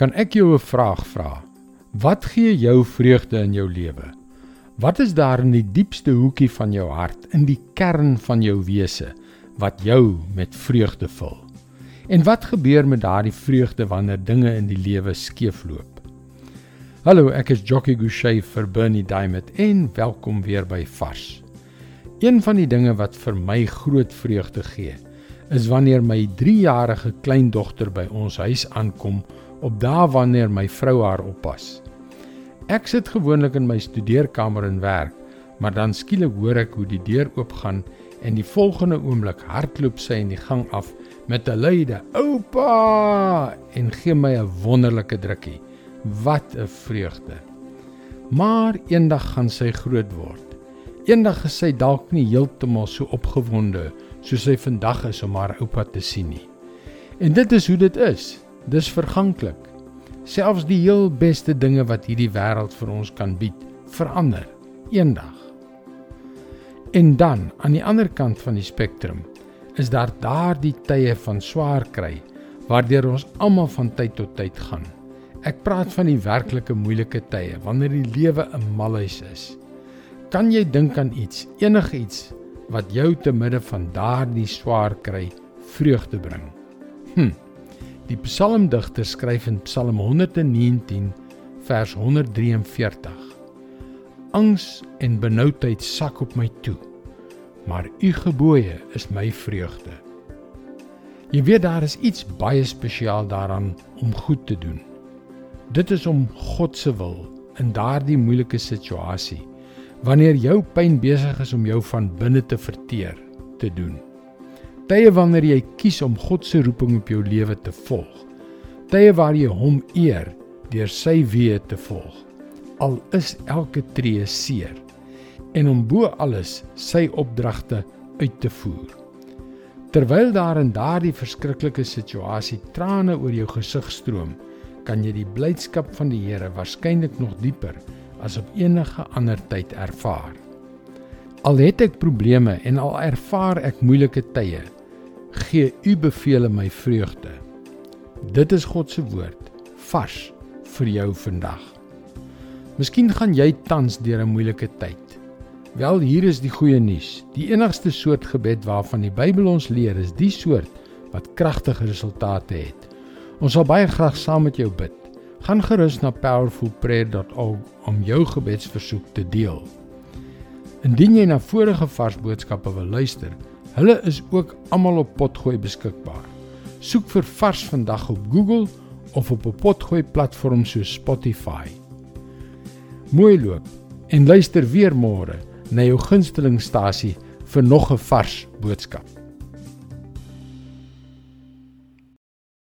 Kan ek jou 'n vraag vra? Wat gee jou vreugde in jou lewe? Wat is daar in die diepste hoekie van jou hart, in die kern van jou wese wat jou met vreugde vul? En wat gebeur met daardie vreugde wanneer dinge in die lewe skeefloop? Hallo, ek is Jockey Gouchee vir Bernie Diamond en welkom weer by Vars. Een van die dinge wat vir my groot vreugde gee, is wanneer my 3-jarige kleindogter by ons huis aankom op dae wanneer my vrou haar oppas. Ek sit gewoonlik in my studeerkamer en werk, maar dan skielik hoor ek hoe die deur oopgaan en die volgende oomblik hardloop sy in die gang af met 'n luide "Oupa!" en gee my 'n wonderlike drukkie. Wat 'n vreugde. Maar eendag gaan sy groot word. Eendag is sy dalk nie heeltemal so opgewonde soos sy vandag is om haar oupa te sien nie. En dit is hoe dit is. Dis verganklik. Selfs die heel beste dinge wat hierdie wêreld vir ons kan bied, verander eendag. En dan aan die ander kant van die spektrum is daar daardie tye van swaar kry waardeur ons almal van tyd tot tyd gaan. Ek praat van die werklike moeilike tye wanneer die lewe 'n malhuis is. Kan jy dink aan iets, enigiets wat jou te midde van daardie swaar kry vreugde bring? Hm. Die psalmdigter skryf in Psalm 119 vers 143: Angs en benoudheid sak op my toe, maar u gebooie is my vreugde. Jy weet daar is iets baie spesiaal daaraan om goed te doen. Dit is om God se wil in daardie moeilike situasie wanneer jou pyn besig is om jou van binne te verteer te doen tye wanneer jy kies om God se roeping op jou lewe te volg. Tye waar jy hom eer deur sy weë te volg. Al is elke tree seer en om bo alles sy opdragte uit te voer. Terwyl daar in daardie verskriklike situasie trane oor jou gesig stroom, kan jy die blydskap van die Here waarskynlik nog dieper as op enige ander tyd ervaar. Al het ek probleme en al ervaar ek moeilike tye, gee u beveel my vreugde. Dit is God se woord vars vir jou vandag. Miskien gaan jy tans deur 'n moeilike tyd. Wel hier is die goeie nuus. Die enigste soort gebed waarvan die Bybel ons leer is die soort wat kragtige resultate het. Ons sal baie graag saam met jou bid. Gaan gerus na powerfulprayer.org om jou gebedsversoek te deel. Indien jy na vorige vars boodskappe wil luister, Hulle is ook almal op Potgooi beskikbaar. Soek vir Vars vandag op Google of op 'n Potgooi platform soos Spotify. Mooi loop en luister weer môre na jou gunstelingstasie vir nog 'n vars boodskap.